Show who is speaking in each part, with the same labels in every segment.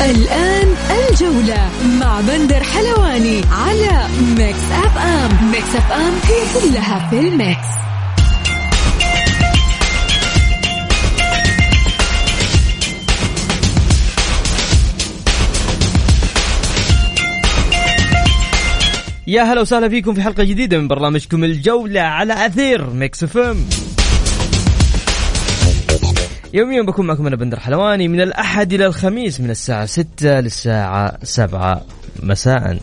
Speaker 1: الآن الجولة مع بندر حلواني على Mix FM Mix FM هي كلها في ال mix.
Speaker 2: يا هلا وسهلا فيكم في حلقة جديدة من برنامجكم الجولة على أثير Mix FM يوميا بكون معكم أنا بندر حلواني من الأحد إلى الخميس من الساعة 6 للساعة 7 مساء.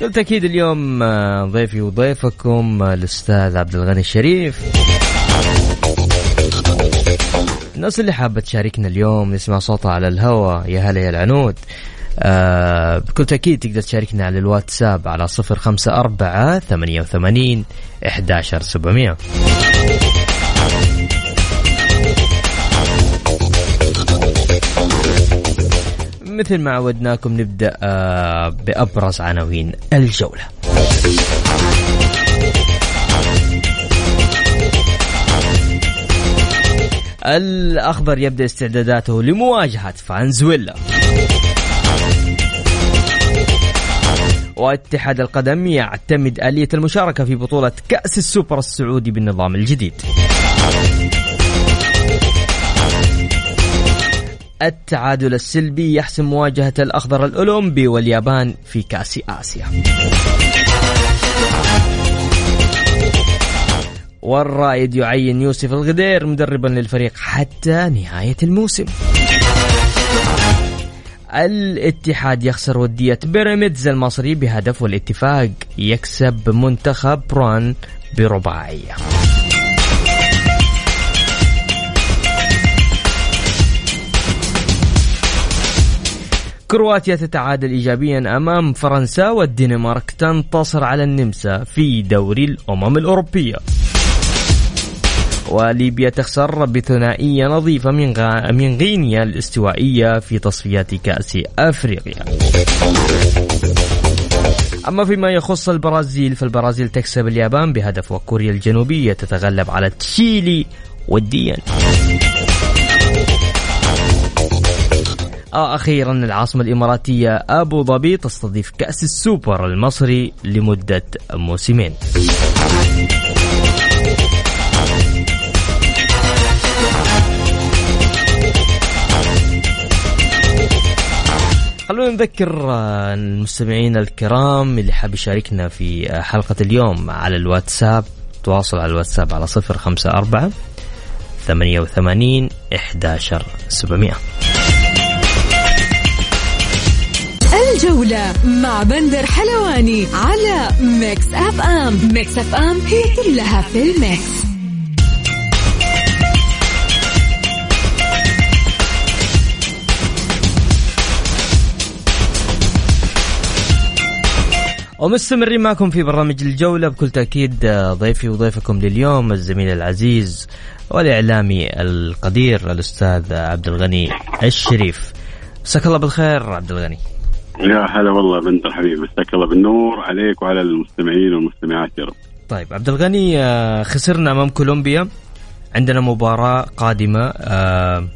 Speaker 2: بالتأكيد اليوم آه، ضيفي وضيفكم آه، الأستاذ عبد الغني الشريف. الناس اللي حابة تشاركنا اليوم نسمع صوتها على الهواء. يا هلا يا العنود. آه بكل تأكيد تقدر تشاركنا على الواتساب على صفر خمسة أربعة ثمانية وثمانين إحداشر سبعمية. مثل ما عودناكم نبدأ آه بأبرز عناوين الجولة. الأخضر يبدأ استعداداته لمواجهة فانزويلا. واتحاد القدم يعتمد آلية المشاركة في بطولة كأس السوبر السعودي بالنظام الجديد. التعادل السلبي يحسم مواجهة الأخضر الأولمبي واليابان في كأس آسيا. والرائد يعين يوسف الغدير مدربا للفريق حتى نهاية الموسم. الاتحاد يخسر ودية بيراميدز المصري بهدف والاتفاق يكسب منتخب بران برباعية كرواتيا تتعادل ايجابيا أمام فرنسا والدنمارك تنتصر على النمسا في دوري الأمم الأوروبية. وليبيا تخسر بثنائية نظيفة من غا... من غينيا الاستوائية في تصفيات كأس أفريقيا. أما فيما يخص البرازيل فالبرازيل تكسب اليابان بهدف وكوريا الجنوبية تتغلب على تشيلي وديا. آه أخيرا العاصمة الإماراتية أبو ظبي تستضيف كأس السوبر المصري لمدة موسمين. نذكر آه، المستمعين الكرام اللي حاب يشاركنا في آه، حلقة اليوم على الواتساب تواصل على الواتساب على صفر خمسة أربعة ثمانية وثمانين إحداشر سبعمية
Speaker 1: الجولة مع بندر حلواني على Mix FM. Mix FM هي كلها في ال mix.
Speaker 2: ومستمرين معكم في برنامج الجولة بكل تأكيد آه، ضيفي وضيفكم لليوم الزميل العزيز والإعلامي القدير الأستاذ عبد الغني الشريف. مساك الله بالخير عبد الغني.
Speaker 3: يا هلا والله بنت الحبيب مساك الله بالنور عليك وعلى المستمعين والمستمعات يا رب.
Speaker 2: طيب عبد الغني آه، خسرنا أمام كولومبيا. عندنا مباراة قادمة آه،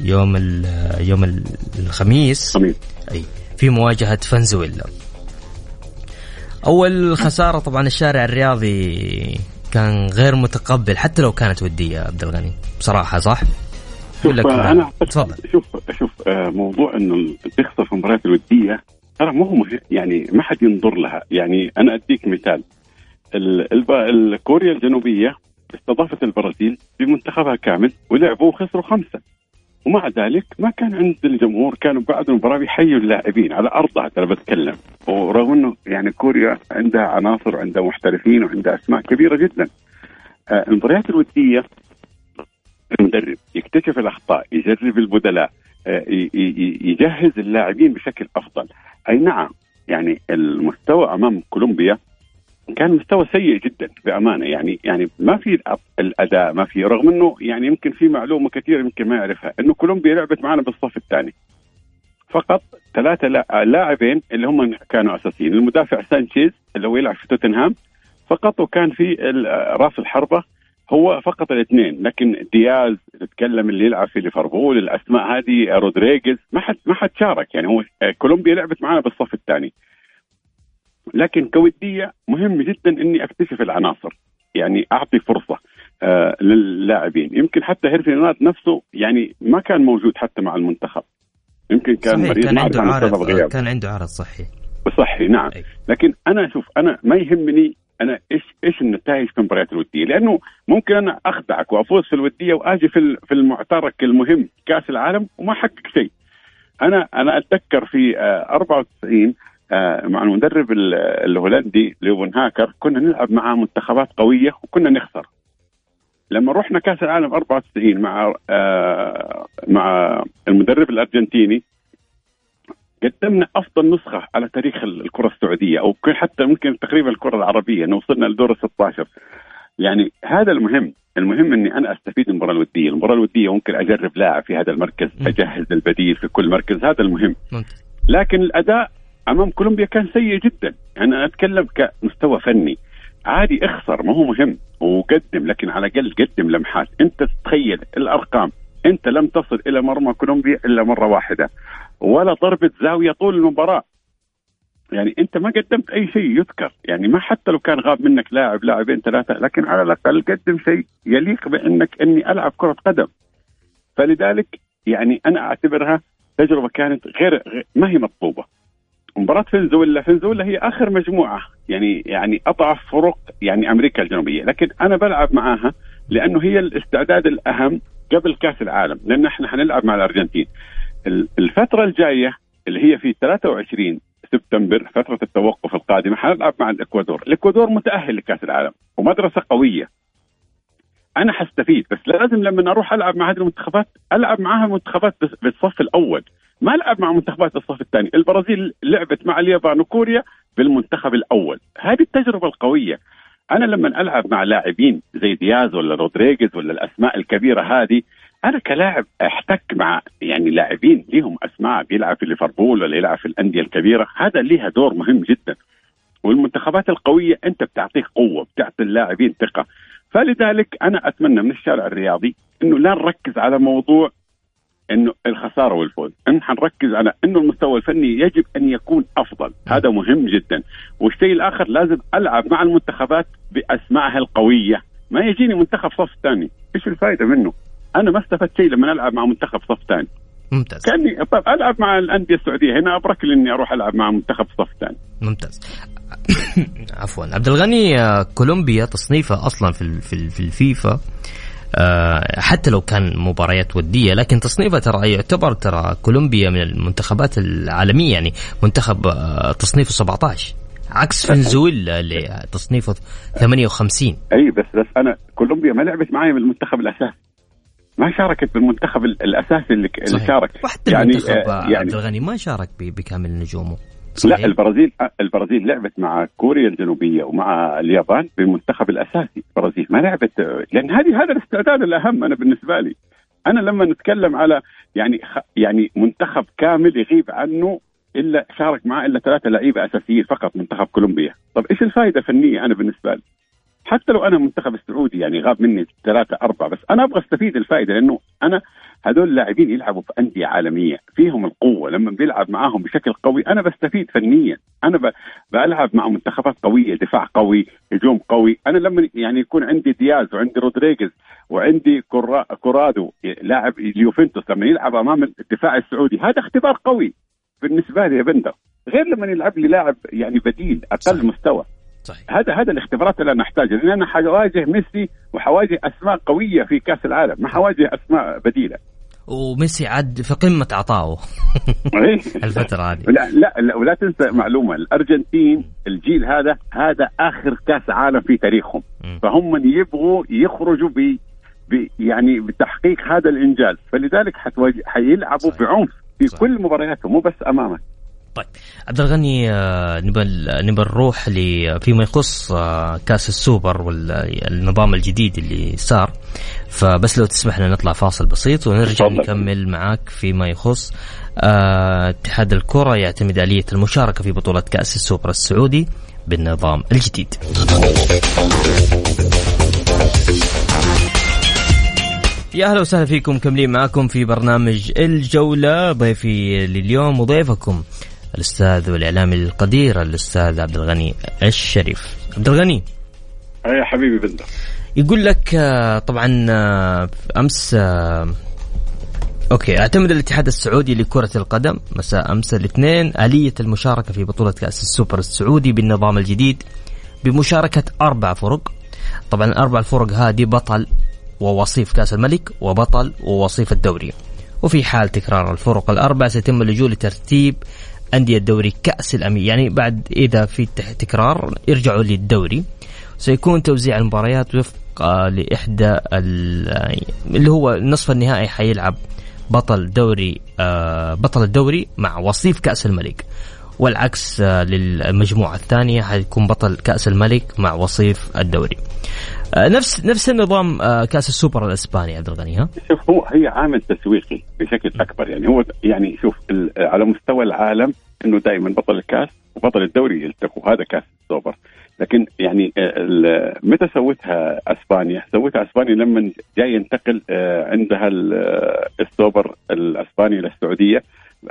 Speaker 2: يوم ال- يوم ال- الخميس.
Speaker 3: خميس.
Speaker 2: أي في مواجهة فنزويلا. أول خسارة طبعا الشارع الرياضي كان غير متقبل حتى لو كانت ودية عبد الغني. بصراحة صح؟
Speaker 3: شوف؟ أنا أعتقد-
Speaker 2: تفضل.
Speaker 3: شوف شوف آه، موضوع إنه تخسر في المباريات الودية ترى مو هو يعني ما حد ينظر لها. يعني أنا أديك مثال. الكوريا الجنوبية استضافت البرازيل بمنتخبها كامل ولعبوا وخسروا خمسة. ومع ذلك ما كان عند الجمهور كانوا بعد المباراة بيحيوا اللاعبين على أرضها ترى بتكلم. ورغم إنه يعني كوريا عندها عناصر وعندها محترفين وعندها أسماء كبيرة جدا. آه، المباريات الودية المدرب يكتشف الأخطاء يجرب البدلاء آه، يجهز اللاعبين بشكل أفضل. أي نعم يعني المستوى أمام كولومبيا كان مستوى سيء جدا بأمانة. يعني يعني ما في الأداء ما في رغم إنه يعني يمكن في معلومة كثيرة يمكن ما يعرفها إنه كولومبيا لعبت معنا بالصف الثاني. فقط ثلاثة لاعبين اللي هم كانوا أساسيين. المدافع سانشيز اللي هو يلعب في توتنهام فقط وكان في راس الحربه هو فقط الاثنين. لكن دياز تتكلم اللي يلعب في ليفربول الأسماء هذه رودريغيز ما حد ما حد شارك. يعني هو كولومبيا لعبت معنا بالصف الثاني. لكن كودية مهم جدا إني أكتشف العناصر يعني أعطي فرصة آه للاعبين. يمكن حتى هيرفي رينات نفسه يعني ما كان موجود حتى مع المنتخب. يمكن كان
Speaker 2: مريض كان عنده عارض كان عنده عرض صحي
Speaker 3: صحي نعم. أي. لكن أنا شوف أنا ما يهمني أنا إيش إيش النتائج في المباريات الودية لأنه ممكن أنا أخدعك وأفوز في الودية وآجي في في المعترك المهم كأس العالم وما أحقق شيء. أنا أنا أتذكر في 94 آه، آه، مع المدرب الهولندي ليوفن هاكر كنا نلعب مع منتخبات قوية وكنا نخسر. لما رحنا كأس العالم 94 مع آه، مع المدرب الأرجنتيني قدمنا أفضل نسخة على تاريخ الكرة السعودية أو حتى ممكن تقريبا الكرة العربية انه وصلنا لدور ال 16 يعني هذا المهم. المهم إني أنا أستفيد من المباراه الودية، المباراة الودية ممكن أجرب لاعب في هذا المركز، أجهز البديل في كل مركز، هذا المهم. لكن الأداء أمام كولومبيا كان سيء جدا، يعني أنا أتكلم كمستوى فني. عادي اخسر ما هو مهم. وقدم لكن على الأقل قدم لمحات، أنت تتخيل الأرقام. أنت لم تصل إلى مرمى كولومبيا إلا مرة واحدة. ولا ضربة زاوية طول المباراة. يعني أنت ما قدمت أي شيء يذكر. يعني ما حتى لو كان غاب منك لاعب لاعبين ثلاثة لكن على الأقل قدم شيء يليق بأنك أني ألعب كرة قدم. فلذلك يعني أنا أعتبرها تجربة كانت غير, غير ما هي مطلوبة. مباراة فنزويلا فنزويلا هي آخر مجموعة. يعني يعني أضعف فرق يعني أمريكا الجنوبية. لكن أنا بلعب معاها لأنه هي الاستعداد الأهم قبل كأس العالم لأن إحنا حنلعب مع الأرجنتين. الفترة الجاية اللي هي في 23 سبتمبر فترة التوقف القادمة حنلعب مع الإكوادور، الإكوادور متأهل لكأس العالم ومدرسة قوية. أنا حستفيد بس لازم لما أروح ألعب مع هذه المنتخبات ألعب معها منتخبات بالصف الأول، ما العب مع منتخبات الصف الثاني، البرازيل لعبت مع اليابان وكوريا بالمنتخب الأول، هذه التجربة القوية. أنا لما ألعب مع لاعبين زي دياز ولا رودريغيز ولا الأسماء الكبيرة هذه أنا كلاعب احتك مع يعني لاعبين لهم أسماء بيلعب في ليفربول ولا يلعب في الأندية الكبيرة. هذا لها دور مهم جدا. والمنتخبات القوية أنت بتعطيه قوة بتعطي اللاعبين ثقة. فلذلك أنا أتمنى من الشارع الرياضي إنه لا نركز على موضوع إنه الخسارة والفوز، إن حنركز على إنه المستوى الفني يجب أن يكون أفضل، هذا مهم جدا، والشيء الآخر لازم ألعب مع المنتخبات بأسمائها القوية، ما يجيني منتخب صف ثاني، إيش الفائده منه؟ أنا ما استفدت شيء لما ألعب مع منتخب صف ثاني.
Speaker 2: ممتاز.
Speaker 3: كأني طب ألعب مع الأندية السعودية. هنا أبرك لي اني أروح ألعب مع منتخب صف ثاني.
Speaker 2: ممتاز. عفوا. عبد الغني آه، كولومبيا تصنيفها أصلا في في الفيفا. حتى لو كان مباريات ودية لكن تصنيفها ترى يعتبر ترى كولومبيا من المنتخبات العالمية يعني منتخب آه، تصنيفه 17 عكس فنزويلا اللي تصنيفه 58
Speaker 3: أي بس بس أنا كولومبيا ما لعبت معي بالمنتخب الأساسي. ما شاركت بالمنتخب الأساسي اللي, اللي شارك.
Speaker 2: وحتى يعني المنتخب آه يعني عبد الغني ما شارك بكامل نجومه.
Speaker 3: صحيح. لا البرازيل البرازيل لعبت مع كوريا الجنوبية ومع اليابان بالمنتخب الأساسي. البرازيل ما لعبت لأن هذه هذا الاستعداد الأهم أنا بالنسبة لي. أنا لما نتكلم على يعني يعني منتخب كامل يغيب عنه إلا شارك معه إلا ثلاثة لعيبة أساسيين فقط منتخب كولومبيا. طب إيش الفائده الفنية أنا بالنسبة لي؟ حتى لو أنا المنتخب السعودي يعني غاب مني ثلاثة أربعة بس أنا أبغى أستفيد الفائدة لأنه أنا هذول اللاعبين يلعبوا في أندية عالمية فيهم القوة لما بيلعب معاهم بشكل قوي أنا بستفيد فنيا أنا بلعب مع منتخبات قوية دفاع قوي هجوم قوي أنا لما يعني يكون عندي دياز وعندي رودريغيز وعندي كوادرادو لاعب اليوفنتوس لما يلعب أمام الدفاع السعودي هذا اختبار قوي بالنسبة لي يا بندر غير لما يلعب لي لاعب يعني بديل صح. مستوى صحيح. هذا هذا الاختبارات اللي أنا أحتاجها لأن أنا حواجه ميسي وحواجه أسماء قوية في كأس العالم ما حواجه أسماء بديلة
Speaker 2: وميسي عاد في قمة عطائه
Speaker 3: إيه.
Speaker 2: الفترة هذه
Speaker 3: لا, لا لا ولا تنسى معلومة الأرجنتين الجيل هذا هذا آخر كأس عالم في تاريخهم فهم يبغوا يخرجوا ب يعني بتحقيق هذا الإنجاز فلذلك حتواجه حيلعبوا
Speaker 2: صحيح.
Speaker 3: بعنف في
Speaker 2: صحيح.
Speaker 3: كل مبارياتهم مو بس أمامك
Speaker 2: طيب. عبد الغني آه، نبى نبى نروح فيما يخص آه، كاس السوبر والنظام الجديد اللي صار. فبس لو تسمح لنا نطلع فاصل بسيط ونرجع
Speaker 3: تفضل.
Speaker 2: نكمل معاك فيما يخص آه، اتحاد الكرة يعتمد آلية المشاركة في بطولة كأس السوبر السعودي بالنظام الجديد. يا أهلا وسهلا فيكم مكملين معاكم في برنامج الجولة. ضيفي لليوم وضيفكم الأستاذ والإعلامي القدير الأستاذ عبد الغني الشريف. عبد الغني.
Speaker 3: يا حبيبي بندر
Speaker 2: يقول لك آه، طبعا آه، أمس آه، okay أعتمد الاتحاد السعودي لكرة القدم مساء أمس الاثنين آلية المشاركة في بطولة كأس السوبر السعودي بالنظام الجديد بمشاركة أربع فرق. طبعا الاربع الفرق هذه بطل ووصيف كأس الملك وبطل ووصيف الدوري. وفي حال تكرار الفرق الأربع سيتم اللجوء لترتيب أندية الدوري كأس الأمير. يعني بعد إذا في تكرار يرجعوا للدوري. سيكون توزيع المباريات وفق آه، لإحدى ال- اللي هو نصف النهائي حيلعب بطل دوري آه، بطل الدوري مع وصيف كأس الملك. والعكس آه، للمجموعة الثانية حيكون بطل كأس الملك مع وصيف الدوري. آه، نفس نفس النظام آه، كأس السوبر الإسباني عبد الغني ها؟
Speaker 3: شوف هو هي عامل تسويقي بشكل أكبر. يعني هو يعني شوف ال- على مستوى العالم إنه دائما بطل الكأس وبطل الدوري يلتقوا. هذا كأس السوبر. لكن يعني آه، متى سوتها إسبانيا؟ سوتها إسبانيا لما جاي ينتقل آه، عندها ال- آه، السوبر الإسباني للسعودية.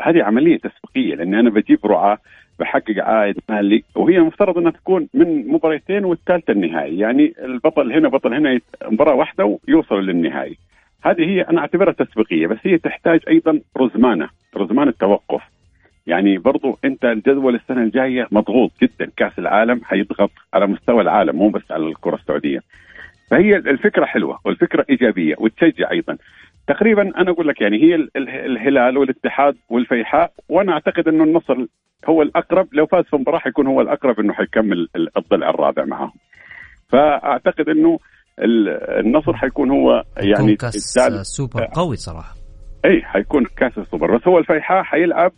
Speaker 3: هذه عملية تسويقية لأن أنا بجيب رعاة بحقق عائد مالي وهي المفترض إنها تكون من مباريتين والثالثة النهائي. يعني البطل هنا بطل هنا مباراة واحدة ويوصلوا للنهائي. هذه هي أنا أعتبرها تسويقيه بس هي تحتاج أيضا رزمانة رزمانة توقف. يعني برضو أنت الجدول السنة الجاية مضغوط جدا. كأس العالم حيضغط على مستوى العالم مو بس على الكرة السعودية. فهي الفكرة حلوة والفكرة إيجابية وتشجع أيضا. تقريبا أنا أقول لك يعني هي ال- ال- الهلال والاتحاد والفيحاء وأنا أعتقد إنه النصر هو الأقرب لو فاز في مباراه حيكون هو الأقرب إنه حيكمل ال- الضلع الرابع معهم فأعتقد إنه ال- النصر حيكون هو يعني الثالث
Speaker 2: سوبر قوي صراحة.
Speaker 3: اي حيكون كاس السوبر. بس هو الفيحاء حيلعب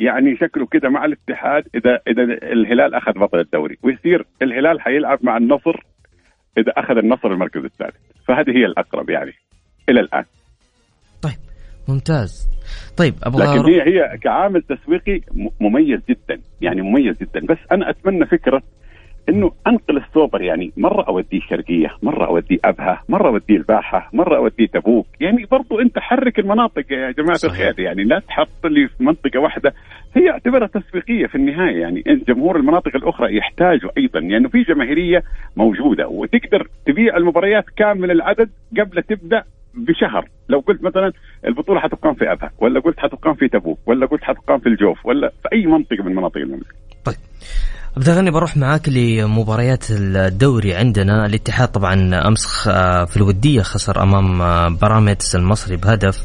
Speaker 3: يعني شكله كده مع الاتحاد اذا إذا الهلال أخذ بطل الدوري. ويصير الهلال حيلعب مع النصر إذا أخذ النصر المركز الثالث. فهذه هي الأقرب يعني إلى الآن.
Speaker 2: طيب ممتاز. طيب أبغى
Speaker 3: لكن هي هي كعامل تسويقي مميز جدا يعني مميز جدا. بس أنا أتمنى فكرة إنه أنقل السوبر يعني مرة أوديه الشرقيه، مرة أوديه أبها، مرة أوديه الباحة، مرة أوديه تبوك، يعني برضو أنت حرك المناطق يا جماعة
Speaker 2: صحيح.
Speaker 3: الخير يعني لا تحط لي في منطقة واحدة. هي اعتبرها تسويقية في النهاية يعني جمهور المناطق الأخرى يحتاجوا أيضا. لأنه يعني في جماهيرية موجودة وتقدر تبيع المباريات كامل العدد قبل تبدأ بشهر. لو قلت مثلا البطولة حتقام في أبها ولا قلت حتقام في تبوك ولا قلت حتقام في الجوف ولا في أي منطقة من مناطق المملكة.
Speaker 2: طيب. عبد الغني بروح معاك لمباريات الدوري عندنا. الاتحاد طبعا أمس في الودية خسر أمام باراميتس المصري بهدف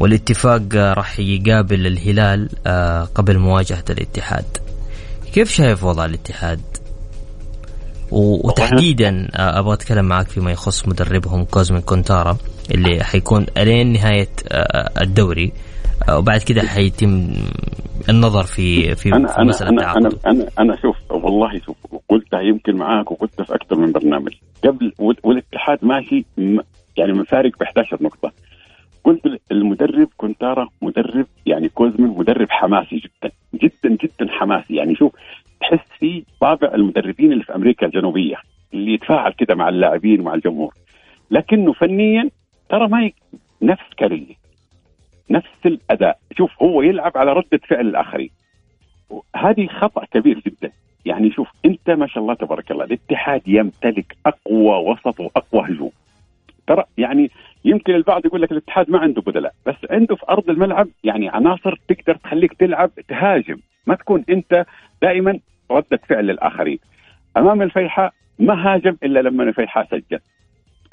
Speaker 2: والاتفاق راح يقابل الهلال آه، قبل مواجهة الاتحاد. كيف شايف وضع الاتحاد؟ وتحديدا آه، أبغى أتكلم معك فيما يخص مدربهم كوزمين كونتارا اللي حيكون ألين نهاية آه، الدوري. آه، وبعد كده حيتم النظر في في,
Speaker 3: أنا
Speaker 2: في
Speaker 3: أنا
Speaker 2: مسألة
Speaker 3: أنا أنا
Speaker 2: تعاقده
Speaker 3: أنا, أنا شوف والله شوف قلتها يمكن معاك وقلتها في أكثر من برنامج. قبل وال- والاتحاد ماشي يعني مفارق ب 11 نقطة. قلت المدرب كونتارا مدرب يعني كوزمن مدرب حماسي جدا جدا جدا حماسي. يعني شوف تحس فيه طابع المدربين اللي في أمريكا الجنوبية اللي يتفاعل كده مع اللاعبين ومع الجمهور. لكنه فنيا ترى ما. نفس كاريلي نفس الأداء. شوف هو يلعب على ردة فعل الآخرين. هذه خطأ كبير جدا. يعني شوف أنت ما شاء الله تبارك الله الاتحاد يمتلك أقوى وسط وأقوى هجوم. ترى يعني يمكن البعض يقول لك الاتحاد ما عنده بدلاء بس عنده في أرض الملعب يعني عناصر تقدر تخليك تلعب تهاجم. ما تكون أنت دائما رده فعل للاخرين أمام الفيحاء ما هاجم إلا لما الفيحاء سجل.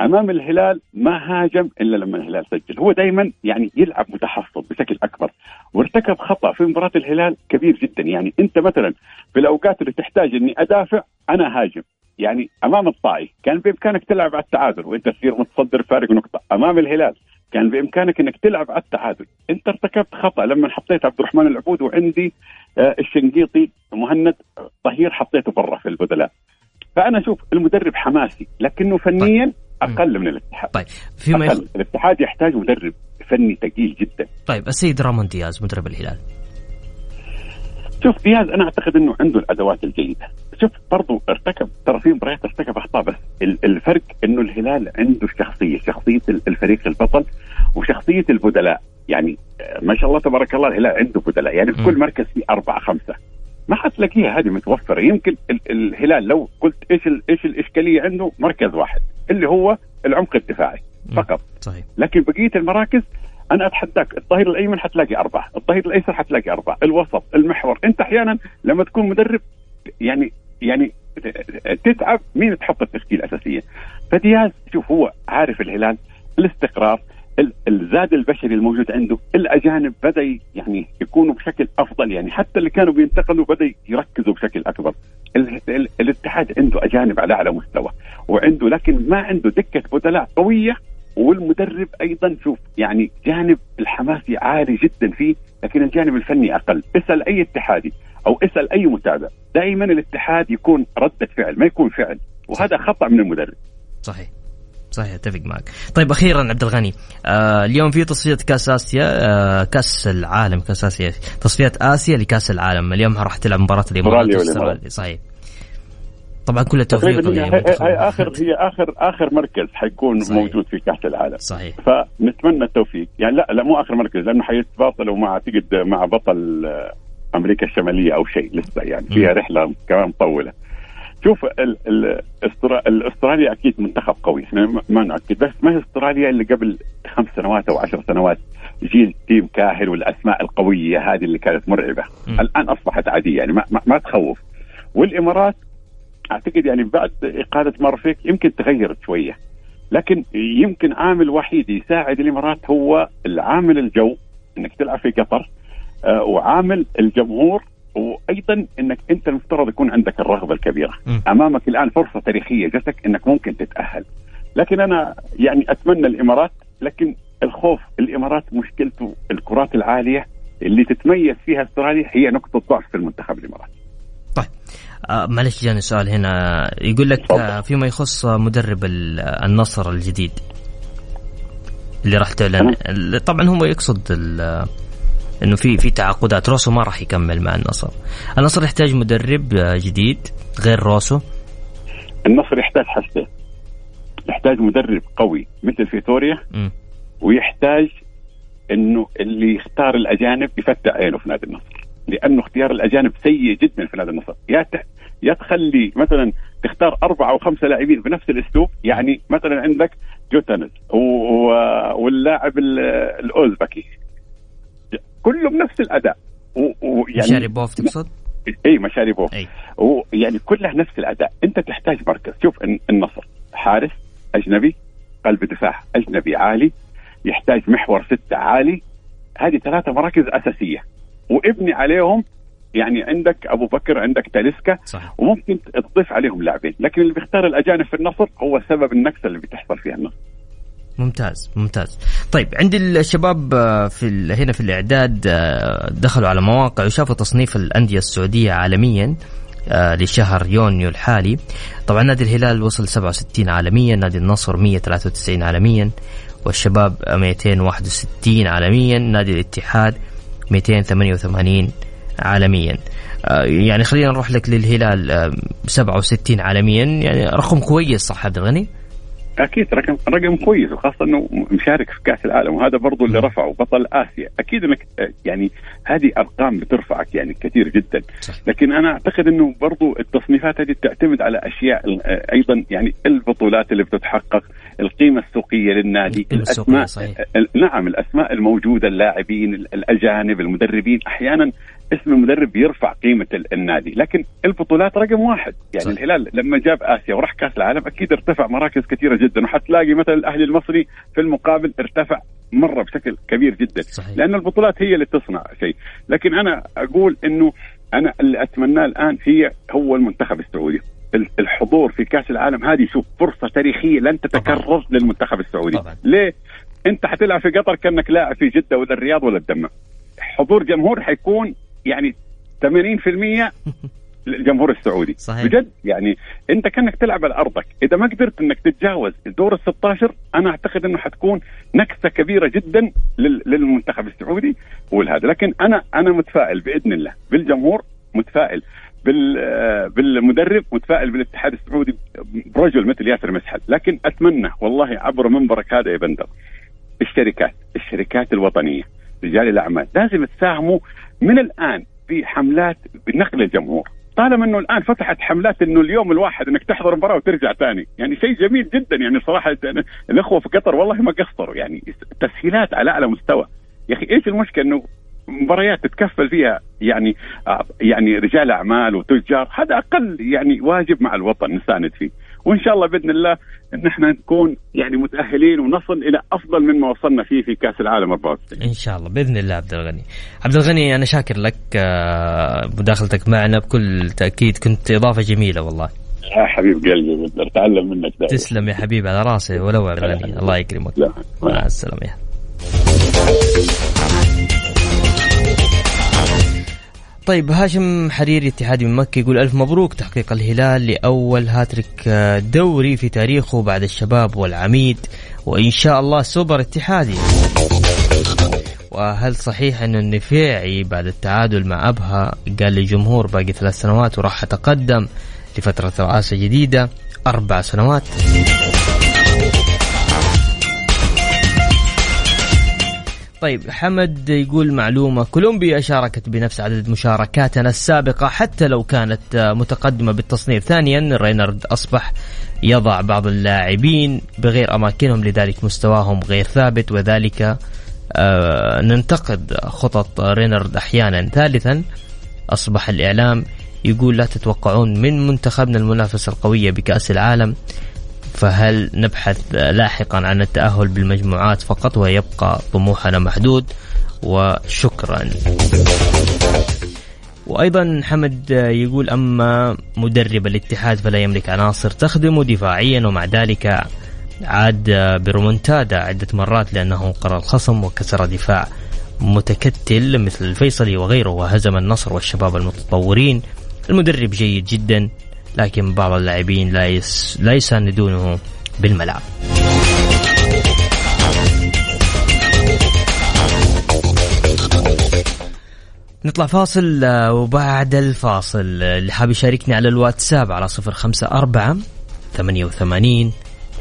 Speaker 3: أمام الهلال ما هاجم إلا لما الهلال سجل. هو دائما يعني يلعب متحفظ بشكل أكبر. وارتكب خطأ في مباراة الهلال كبير جدا. يعني أنت مثلا في الأوقات اللي تحتاج إني أدافع أنا هاجم. يعني أمام الطائي كان بإمكانك تلعب على التعادل وأنت تصير متصدر فارق نقطة. أمام الهلال كان بإمكانك إنك تلعب على التعادل. أنت ارتكبت خطأ لما حطيت عبد الرحمن العبود وعندي آه، الشنقيطي مهند طهير حطيته برا في البدلاء. فأنا أشوف المدرب حماسي لكنه فنيا أقل من الاتحاد.
Speaker 2: طيب. فيما يخ...
Speaker 3: الاتحاد يحتاج مدرب فني ثقيل جدا.
Speaker 2: طيب السيد رامون دياز مدرب الهلال.
Speaker 3: شوف دياز أنا أعتقد إنه عنده الأدوات الجيدة. شوف برضو ارتكب ترى في مباريات ارتكب أخطاء بس الفرق إنه الهلال عنده شخصية شخصية الفريق البطل وشخصية البدلاء. يعني ما شاء الله تبارك الله الهلال عنده بدلاء. يعني في كل مركز في أربعة خمسة. ما حتلاقيها هذه متوفرة. يمكن الهلال لو قلت إيش إيش الإشكالية عنده مركز واحد اللي هو العمق الدفاعي فقط.
Speaker 2: صحيح.
Speaker 3: لكن بقية المراكز أنا أتحداك الظهير الأيمن حتلاقي أربعة، الظهير الأيسر حتلاقي أربعة، الوسط، المحور، أنت أحيانا لما تكون مدرب يعني يعني تتعب مين تحط التشكيل اساسيا فدياز شوف هو عارف الهلال الاستقرار الزاد البشري الموجود عنده الأجانب بدأ يعني يكونوا بشكل أفضل يعني حتى اللي كانوا بينتقلوا بدأ يركزوا بشكل أكبر. الاتحاد عنده أجانب على أعلى مستوى وعنده لكن ما عنده دكة بدلاء قوية والمدرب أيضا شوف يعني جانب الحماسي عالي جدا فيه لكن الجانب الفني أقل. اسأل أي اتحادي. أو اسأل أي متابع دائما الاتحاد يكون رده فعل ما يكون فعل. وهذا خطأ من المدرب.
Speaker 2: صحيح. صحيح أتفق معك. طيب أخيرا عبد الغني آه اليوم في تصفيه كأس آسيا آه كأس العالم كأس آسيا. تصفيات آسيا لكأس العالم. اليوم راح تلعب مباراة الإمارات صحيح. طبعا كل التوفيق
Speaker 3: هي, هي اخر هي اخر آخر مركز حيكون صحيح. موجود في كأس العالم.
Speaker 2: صحيح.
Speaker 3: فنتمنى التوفيق. يعني لا لا مو آخر مركز لأنه حيتباطلوا مع اعتقد مع بطل أمريكا الشمالية أو شيء لسه يعني فيها رحلة كمان مطولة. شوف الأستراليا أكيد منتخب قوي إحنا ما نؤكد بس ما هي أستراليا اللي قبل خمس سنوات أو عشر سنوات جيل تيم كاهل والأسماء القوية هذه اللي كانت مرعبة. م. الآن أصبحت عادية يعني ما, ما, ما تخوف. والإمارات أعتقد يعني بعد إقالة مارفيك يمكن تغيرت شوية لكن يمكن عامل وحيد يساعد الإمارات هو العامل الجو إنك تلعب في قطر. وعامل الجمهور وأيضا إنك أنت المفترض يكون عندك الرغبة الكبيرة. م. أمامك الآن فرصة تاريخية جاتك إنك ممكن تتأهل. لكن أنا يعني أتمنى الإمارات لكن الخوف الإمارات مشكلته الكرات العالية اللي تتميز فيها أستراليا هي نقطة ضعف في المنتخب الإماراتي.
Speaker 2: طيب. آه معلش جاني سؤال هنا. يقول لك آه فيما يخص مدرب النصر الجديد اللي راح تعلن. طبعا هو يقصد إنه في في تعاقدات. روسو ما راح يكمل مع النصر. النصر يحتاج مدرب جديد غير روسو.
Speaker 3: النصر يحتاج حاجتين يحتاج مدرب قوي مثل فيتوريا. م. ويحتاج إنه اللي يختار الأجانب يفتح عينه في نادي النصر. لأنه اختيار الأجانب سيء جدا في نادي النصر. يا يا تخلي مثلا تختار أربعة أو خمسة لاعبين بنفس الأسلوب. يعني مثلا عندك جوتانز واللاعب الأوزبكي. كله بنفس الأداء.
Speaker 2: ويعني مشاريبوف تقصد؟
Speaker 3: اي مشاريبوف أي. ويعني كلها نفس الأداء. أنت تحتاج مركز. شوف النصر. حارس أجنبي قلب دفاع أجنبي عالي يحتاج محور ستة عالي. هذه ثلاثة مراكز أساسية. وابني عليهم. يعني عندك أبو بكر عندك تاليسكا. صح. وممكن تضيف عليهم لاعبين. لكن اللي بيختار الأجانب في النصر هو سبب النكسة اللي بتحصل فيها النصر.
Speaker 2: ممتاز ممتاز. طيب عندي الشباب آه، في هنا في الإعداد آه، دخلوا على مواقع وشافوا تصنيف الأندية السعودية عالميا آه، لشهر يونيو الحالي. طبعا نادي الهلال وصل 67 عالميا نادي النصر 193 عالميا والشباب 261 عالميا نادي الاتحاد 288 عالميا. يعني خلينا نروح لك للهلال 67 عالميا يعني رقم كويس صح عبد الغني؟
Speaker 3: أكيد رقم رقم كويس وخاصة إنه مشارك في كأس العالم وهذا برضو اللي رفعه بطل آسيا. أكيد إنك يعني هذه أرقام بترفعك يعني كثير جدا. لكن أنا أعتقد إنه برضو التصنيفات هذه تعتمد على أشياء أيضا يعني البطولات اللي بتتحقق القيمة السوقية للنادي الأسماء صحيح. نعم الأسماء الموجودة اللاعبين الأجانب المدربين أحيانا اسم المدرب يرفع قيمة النادي لكن البطولات رقم واحد يعني صحيح. الهلال لما جاب آسيا وراح كأس العالم أكيد ارتفع مراكز كثيرة جدا وحتلاقي مثلا الأهلي المصري في المقابل ارتفع مرة بشكل كبير جدا صحيح. لأن البطولات هي اللي تصنع شيء لكن أنا أقول إنه أنا اللي أتمناه الآن هي هو المنتخب السعودي الحضور في كأس العالم هذه شوف فرصة تاريخية لن تتكرر طبعا. للمنتخب السعودي.
Speaker 2: طبعا.
Speaker 3: ليه؟ أنت حتلعب في قطر كأنك لاعب في جدة ولا الرياض ولا الدمام. حضور جمهور حيكون يعني 80% للجمهور السعودي.
Speaker 2: صحيح.
Speaker 3: بجد؟ يعني أنت كأنك تلعب على أرضك. إذا ما قدرت أنك تتجاوز الدور ال 16 أنا أعتقد أنه حتكون نكسة كبيرة جدا للمنتخب السعودي والهذا. لكن أنا أنا متفائل بإذن الله. بالجمهور متفائل. بالمدرب متفائل بالاتحاد السعودي برجل مثل ياسر مسحل لكن أتمنى والله عبر منبرك هذا يا بندر الشركات الشركات الوطنية رجال الأعمال لازم تساهموا من الآن في حملات بنقل الجمهور. طالما إنه الآن فتحت حملات إنه اليوم الواحد إنك تحضر مباراة وترجع ثاني يعني شيء جميل جدا. يعني صراحة الأخوة في قطر والله ما قصروا يعني تسهيلات على أعلى مستوى. يا أخي إيش المشكلة إنه مباريات تتكفل فيها يعني يعني رجال أعمال وتجار. هذا أقل يعني واجب مع الوطن نساند فيه. وإن شاء الله بإذن الله إن إحنا نكون يعني متأهلين ونصل إلى أفضل مما وصلنا فيه في كأس العالم 94
Speaker 2: إن شاء الله. بإذن الله عبد الغني. عبد الغني أنا شاكر لك آه، مداخلتك معنا. بكل تأكيد كنت إضافة جميلة والله.
Speaker 3: يا حبيب قلبي أتعلم منك دائما.
Speaker 2: تسلم يا حبيبي على راسي ولو عبد الغني الله يكرمك. مع السلامة. طيب هاشم حريري اتحادي من مكة يقول ألف مبروك تحقيق الهلال لأول هاتريك دوري في تاريخه بعد الشباب والعميد وإن شاء الله سوبر اتحادي. وهل صحيح أن النفيعي بعد التعادل مع أبها قال للجمهور باقي ثلاث سنوات وراح أتقدم لفترة رئاسة جديدة؟ أربع سنوات. طيب حمد يقول معلومة. كولومبيا شاركت بنفس عدد مشاركاتنا السابقة حتى لو كانت متقدمة بالتصنيف. ثانيا رينارد أصبح يضع بعض اللاعبين بغير أماكنهم لذلك مستواهم غير ثابت وذلك آه ننتقد خطط رينارد أحيانا. ثالثا أصبح الإعلام يقول لا تتوقعون من منتخبنا المنافسة القوية بكأس العالم. فهل نبحث لاحقا عن التأهل بالمجموعات فقط ويبقى طموحنا محدود؟ وشكرا. وأيضا حمد يقول أما مدرب الاتحاد فلا يملك عناصر تخدمه دفاعيا ومع ذلك عاد برمونتادا عدة مرات لأنه قرى الخصم وكسر دفاع متكتل مثل الفيصلي وغيره وهزم النصر والشباب المتطورين. المدرب جيد جدا. لكن بعض اللاعبين لا يس لا يساندونه بالملعب. نطلع فاصل آه، وبعد الفاصل اللي حاب يشاركني على الواتساب على صفر خمسة أربعة ثمانية وثمانين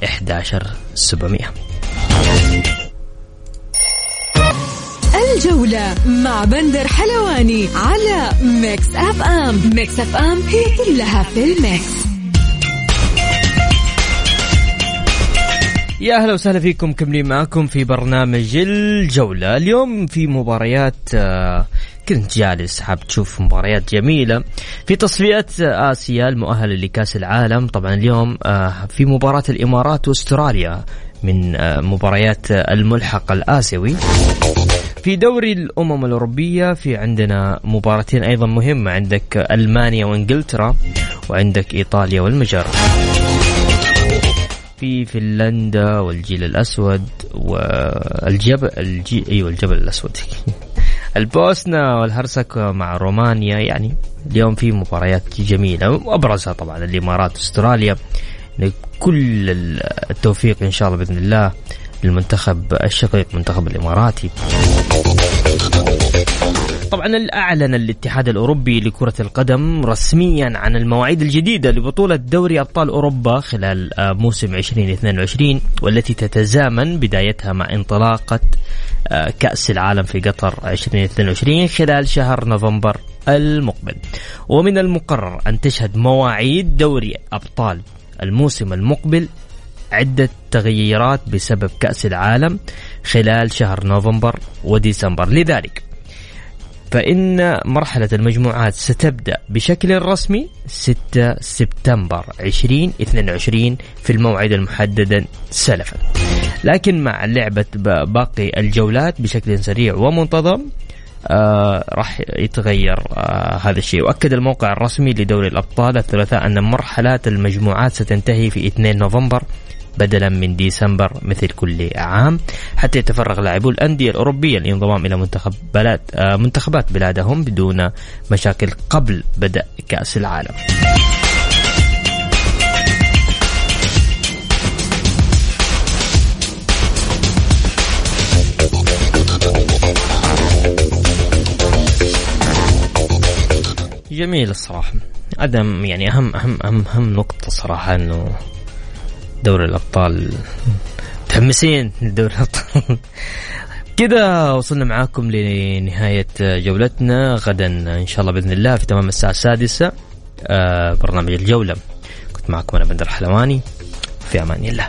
Speaker 2: إحداشر سبعمية.
Speaker 1: الجولة مع بندر حلواني على ميكس أف أم. ميكس أف أم هي كلها في الميكس.
Speaker 2: يا أهلا وسهلا فيكم كملين معكم في برنامج الجولة. اليوم في مباريات آه، كنت جالس حاب تشوف مباريات جميلة في تصفيات آسيا المؤهلة لكأس العالم. طبعا اليوم آه، في مباراة الإمارات وأستراليا من آه، مباريات الملحق الآسيوي. في دوري الأمم الأوروبية في عندنا مباراتين أيضا مهمة عندك ألمانيا وإنجلترا وعندك إيطاليا والمجر. في فنلندا والجيل الأسود والجبل الجي أيوة الجبل الأسود. البوسنة والهرسك مع رومانيا يعني اليوم في مباريات جميلة وأبرزها طبعا الإمارات أستراليا. كل التوفيق إن شاء الله بإذن الله. للمنتخب الشقيق منتخب الإماراتي طبعا أعلن الاتحاد الأوروبي لكرة القدم رسميا عن المواعيد الجديدة لبطولة دوري أبطال أوروبا خلال آه، موسم 2022 والتي تتزامن بدايتها مع انطلاقة آه، كأس العالم في قطر 2022 خلال شهر نوفمبر المقبل. ومن المقرر أن تشهد مواعيد دوري أبطال الموسم المقبل عدة تغييرات بسبب كأس العالم خلال شهر نوفمبر وديسمبر. لذلك فإن مرحلة المجموعات ستبدأ بشكل رسمي 6 سبتمبر 2022 في الموعد المحدد سلفا. لكن مع لعبة باقي الجولات بشكل سريع ومنتظم آه راح يتغير آه هذا الشيء. وأكد الموقع الرسمي لدوري الأبطال الثلاثاء أن مرحلات المجموعات ستنتهي في 2 نوفمبر بدلا من ديسمبر مثل كل عام حتى يتفرغ لاعبو الأندية الأوروبية للانضمام إلى منتخب بلاد آه، منتخبات بلادهم بدون مشاكل قبل بدء كأس العالم. جميل الصراحة. عدم يعني أهم أهم أهم أهم نقطة صراحة إنه دوري الأبطال. متحمسين لدوري الأبطال. كذا وصلنا معاكم لنهاية جولتنا. غدا إن شاء الله بإذن الله في تمام الساعة السادسة آه، برنامج الجولة. كنت معكم أنا بندر حلواني في أمان الله.